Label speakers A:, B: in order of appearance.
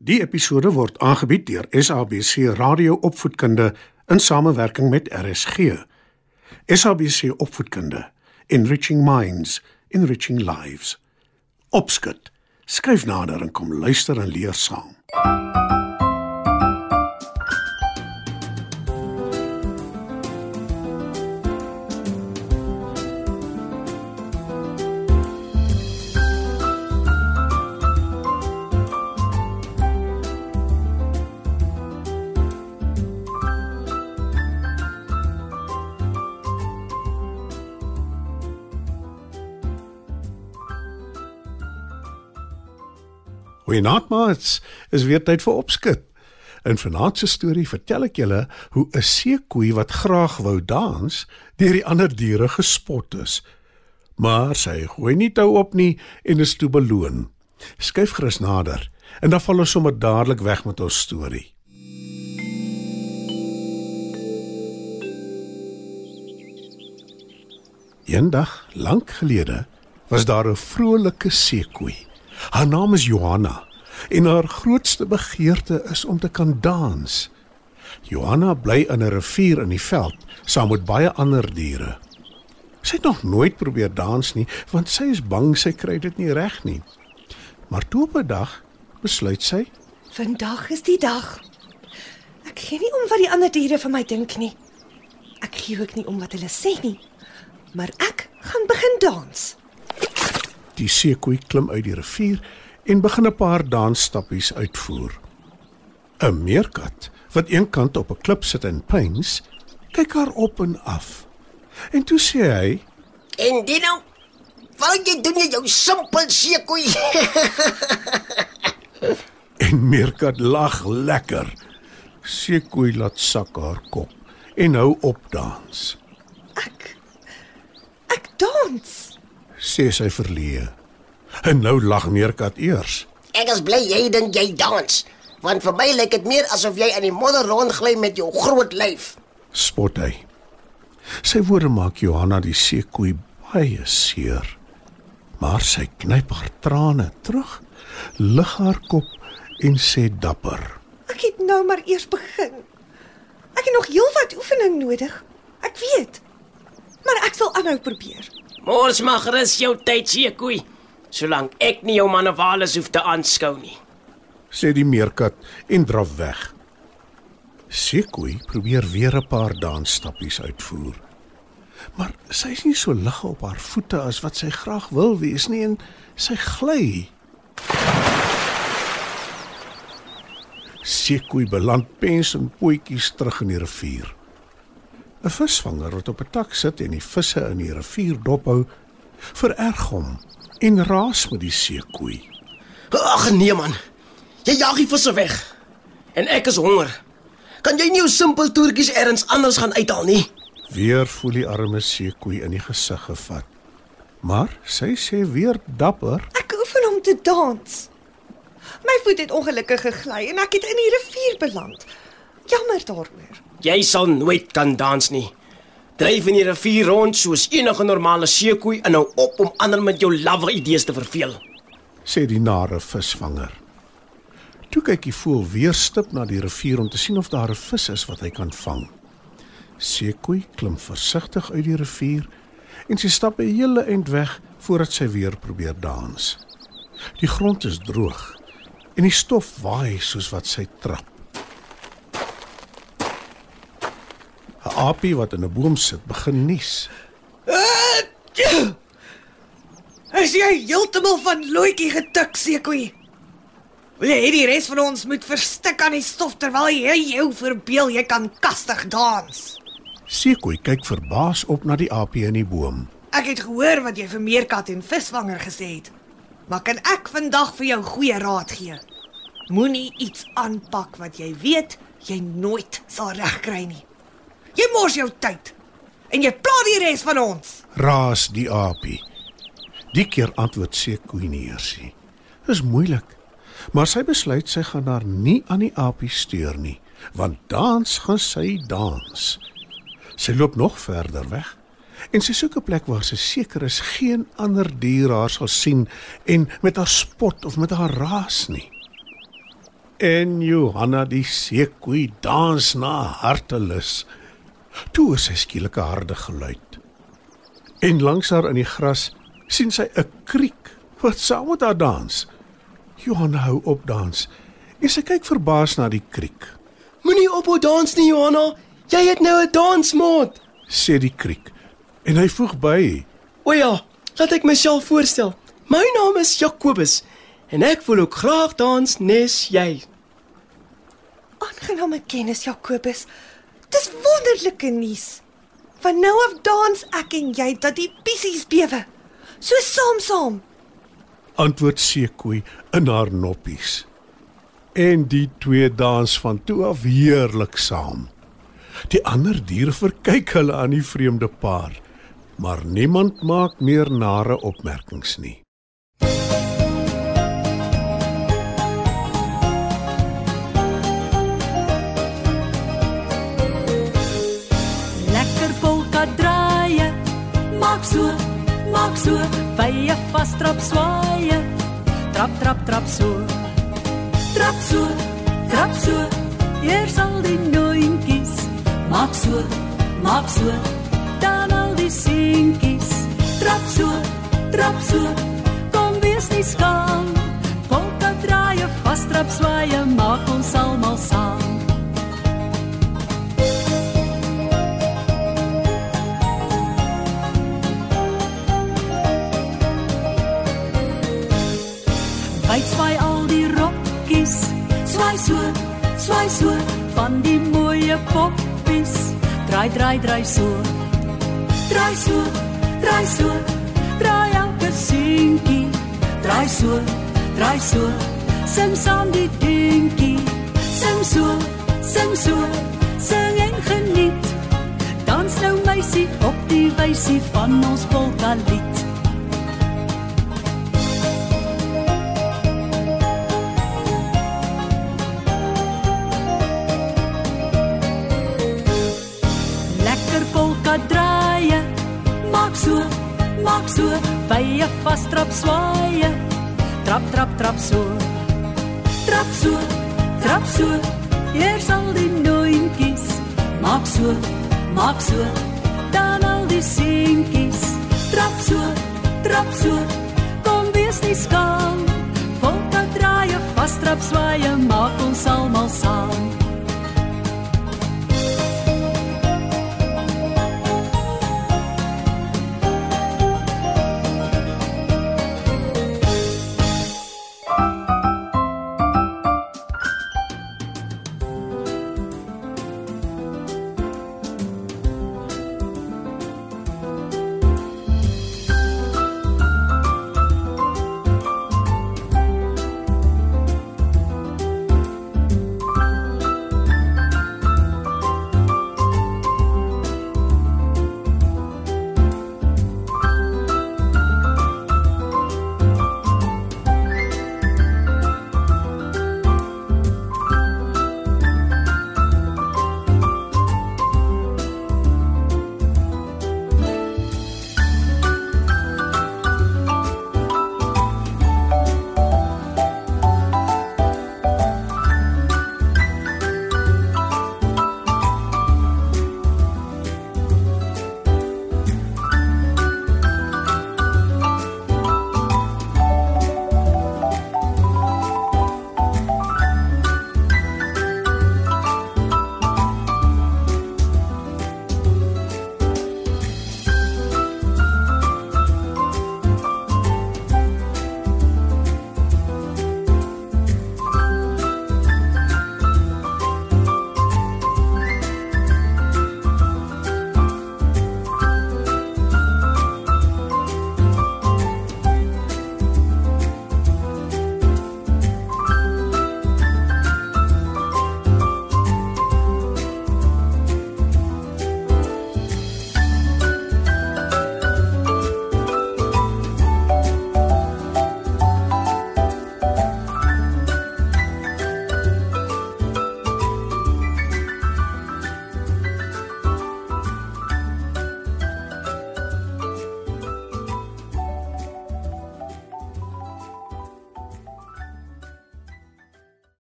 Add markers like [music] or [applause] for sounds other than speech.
A: Die episode word aangebied deur SABC Radio Opvoedkunde in samewerking met RSG. SABC Opvoedkunde, Enriching Minds, Enriching Lives. Opskud. Skryf nader en kom luister en leer saam. Goeienaand maats, is weer tyd vir opskud. In vanaand se storie vertel ek julle hoe 'n seekoei wat graag wou dans, deur die ander diere gespot is. Maar sy gooi nie tou op nie en is toe beloon. Skyf gerus nader en dan val ons sommer dadelik weg met ons storie. Eendag, lank gelede, was daar 'n vrolike seekoei. Haar naam is Johanna en haar grootste begeerte is om te kan dans. Johanna bly in 'n rivier in die veld saam met baie ander diere. Sy het nog nooit probeer dans nie want sy is bang sy kry dit nie reg nie. Maar toe op 'n dag besluit sy,
B: Vandag is die dag. Ek gee nie om wat die ander diere van my dink nie. Ek gee ook nie om wat hulle sê nie. Maar ek gaan begin dans.
A: Die seekoei klim uit die rivier en begin 'n paar dansstappies uitvoer. 'n Meerkat wat eenkant op 'n klip sit en pyns, kyk haar op en af. En toe sê hy,
C: En dit nou, wat jy doen jy jou simpel seekoei. [laughs]
A: en Meerkat lag lekker. Seekoei laat sak haar kop en hou op dans.
B: Ek ek dans.
A: Sê sy verleë. En nou lag Meerkat eers.
C: Ek is bly jy dink jy dans, want vir my lyk dit meer asof jy in die modder rondgly met jou groot lyf.
A: spot hy. Sy woorde maak Johanna die seekoei baie seer. Maar sy knyp haar trane terug, lig haar kop en sê dapper:
B: Ek het nou maar eers begin. Ek het nog heelwat oefening nodig. Ek weet. Maar ek sal aanhou probeer.
D: Mors mag rus jou tyd seekoei, solank ek nie jou manewales hoef te aanskou nie.
A: sê die meerkat en draf weg. Seekoei probeer weer 'n paar dansstappies uitvoer. Maar sy is nie so lig op haar voete as wat sy graag wil wees nie en sy gly. Seekoei beland pens en pootjies terug in die rivier. 'n Visvanger wat op 'n tak sit en die visse in die rivier dophou, vererg hom en raas met die seekoei.
D: Ag nee man. Jy jag die visse weg. En ek is honger. Kan jy nie jou simpel toertjies elders anders gaan uithaal nie?
A: Weer voel die arme seekoei in die gesig gevat. Maar sy sê weer dapper,
B: Ek oefen om te dans. My voet het ongelukkig gegly en ek het in die rivier beland. Jammer daaroor.
D: Jy sal nooit kan dans nie. Dryf in die rivier rond soos enige normale seekoei en hou op om ander met jou lawwe idees te verveel.
A: sê die nare visvanger. Toe kyk die voël weer stip na die rivier om te sien of daar 'n vis is wat hy kan vang. Seekoei klim versigtig uit die rivier en sy stap 'n hele eind weg voordat sy weer probeer dans. Die grond is droog en die stof waai soos wat sy trap. 'n Aapie wat in 'n boom sit, begin nies.
B: Is jy heeltemal van loetjie getik, seekoei? Wil jy hê die res van ons moet verstik aan die stof terwyl jy jou verbeel jy kan kastig dans?
A: Seekoei kyk verbaas op na die aapie in die boom.
B: Ek het gehoor wat jy vir meerkat en visvanger gesê het. Maar kan ek vandag vir jou goeie raad gee? Moenie iets aanpak wat jy weet jy nooit sal regkry nie. Jy mors jou tyd en jy pla die res van ons.
A: Raas die aapie. Die keer antwoord Seekoei nie eers nie. Dis moeilik. Maar sy besluit sy gaan haar nie aan die aapie steur nie, want dans gaan sy dans. Sy loop nog verder weg en sy soek 'n plek waar sy seker is geen ander dier haar sal sien en met haar spot of met haar raas nie. En Johanna die seekoei dans na hartelus. Toe is sy skielik 'n harde geluid. En langs haar in die gras sien sy 'n kriek wat saam met haar dans. Johanna hou op dans. En sy kyk verbaas na die kriek.
D: Moenie ophou dans nie, Johanna. Jy het nou 'n dansmaat.
A: Sê die kriek. En hy voeg by:
D: O ja, laat ek myself voorstel. My naam is Jakobus en ek wil ook graag dans nes jy.
B: Aangename kennis Jakobus. Dis wonderlike nuus. Van nou af dans ek en jy dat die pissies bewe. So saam saam.
A: Antwoord seekoei in haar noppies. En die twee dans van toe af heerlik saam. Die ander diere verkyk hulle aan die vreemde paar, maar niemand maak meer nare opmerkings nie.
E: Vas trap swaaie. Trap trap trap so. Trap so, trap so. Eers al die noontjies. Maak so, maak so. Dan al die seentjies. Trap so, trap so. Kom wees nie skaam. Polka draaie, vas trap swaaie, maak ons almal saam. Van die mooi poppies. Draai, draai, draai so. Draai so, draai so. Draai elke seentjie. Draai so, draai so. Sing saam die dingetjie. Sing so, sing so. Sing en geniet. Dans nou meisie op die wysie van ons polka vas trap swaaie. Trap trap trap so. Trap so, trap so. Eers al die noontjies. Maak so, maak so. Dan al die seentjies. Trap so, trap so. Kom wees nie skaam. Polka draaie, vas trap swaaie, maak ons almal saam.